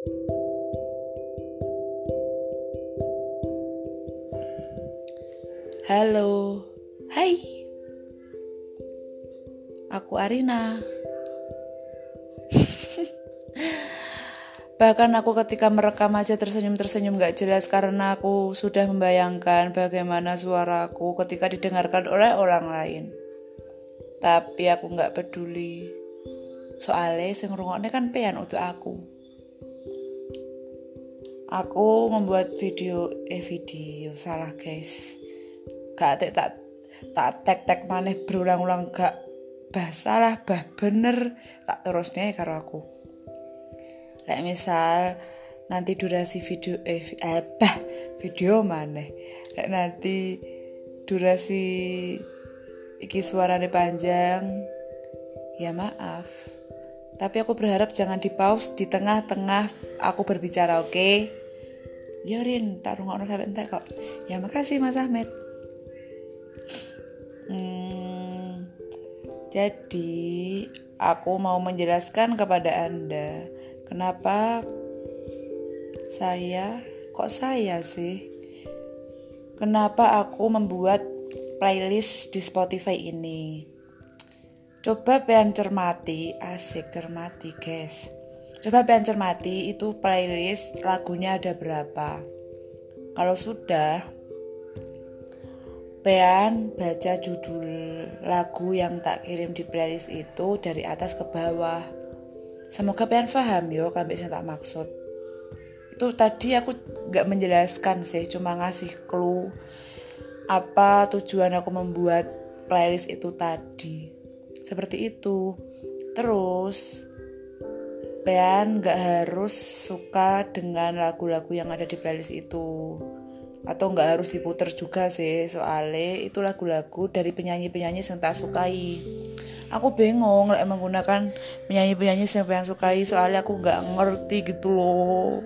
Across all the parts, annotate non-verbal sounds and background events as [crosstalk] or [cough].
Halo, hai, aku Arina. [laughs] Bahkan aku ketika merekam aja tersenyum-tersenyum gak jelas karena aku sudah membayangkan bagaimana suaraku ketika didengarkan oleh orang lain. Tapi aku gak peduli. Soalnya sing kan pean untuk aku. Aku membuat video eh video salah guys. Gak tak tak tak tek tek maneh berulang-ulang. Gak bah salah bah bener. Tak terusnya karo aku. Kayak misal nanti durasi video eh apa video mana kayak nanti durasi iki suaranya panjang ya maaf. Tapi aku berharap jangan di pause di tengah-tengah aku berbicara oke? okay? Ya Rin tak rungokno sampai entek kok ya makasih Mas Ahmed hmm, jadi aku mau menjelaskan kepada anda Kenapa saya kok saya sih? Kenapa aku membuat playlist di Spotify ini? Coba pengen cermati, asik cermati guys. Coba pengen cermati itu playlist lagunya ada berapa. Kalau sudah, Pean baca judul lagu yang tak kirim di playlist itu dari atas ke bawah. Semoga kalian paham yo saya tak maksud. Itu tadi aku gak menjelaskan sih, cuma ngasih clue apa tujuan aku membuat playlist itu tadi. Seperti itu. Terus kalian gak harus suka dengan lagu-lagu yang ada di playlist itu. Atau nggak harus diputer juga sih soalnya itu lagu-lagu dari penyanyi-penyanyi yang tak sukai. Aku bingung lek menggunakan penyanyi-penyanyi yang pengen sukai soalnya aku nggak ngerti gitu loh.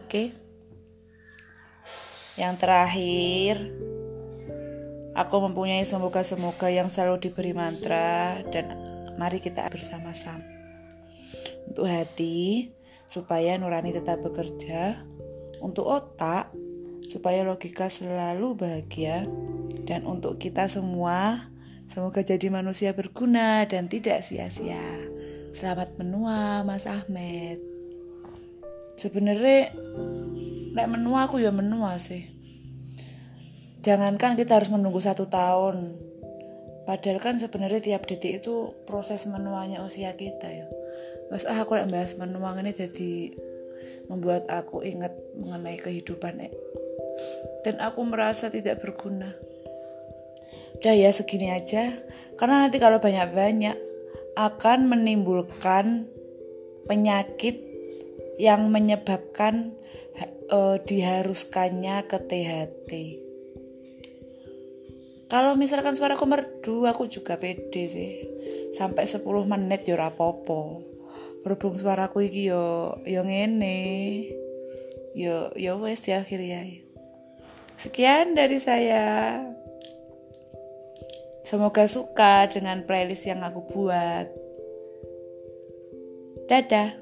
Oke? Okay? yang terakhir aku mempunyai semoga-semoga yang selalu diberi mantra dan mari kita bersama-sama untuk hati supaya nurani tetap bekerja untuk otak supaya logika selalu bahagia dan untuk kita semua semoga jadi manusia berguna dan tidak sia-sia. Selamat menua Mas Ahmed. Sebenarnya nek menua aku ya menua sih. Jangankan kita harus menunggu satu tahun. Padahal kan sebenarnya tiap detik itu proses menuanya usia kita ya. Mas ah aku lek bahas menua ini jadi membuat aku ingat mengenai kehidupan eh, dan aku merasa tidak berguna. Udah ya segini aja, karena nanti kalau banyak-banyak akan menimbulkan penyakit yang menyebabkan uh, diharuskannya ke THT. Kalau misalkan suaraku merdu, aku juga pede sih. Sampai 10 menit ya rapopo. Berhubung suaraku iki yo yo ngene. Yo yo wes di akhir ya. Sekian dari saya. Semoga suka dengan playlist yang aku buat. Dadah.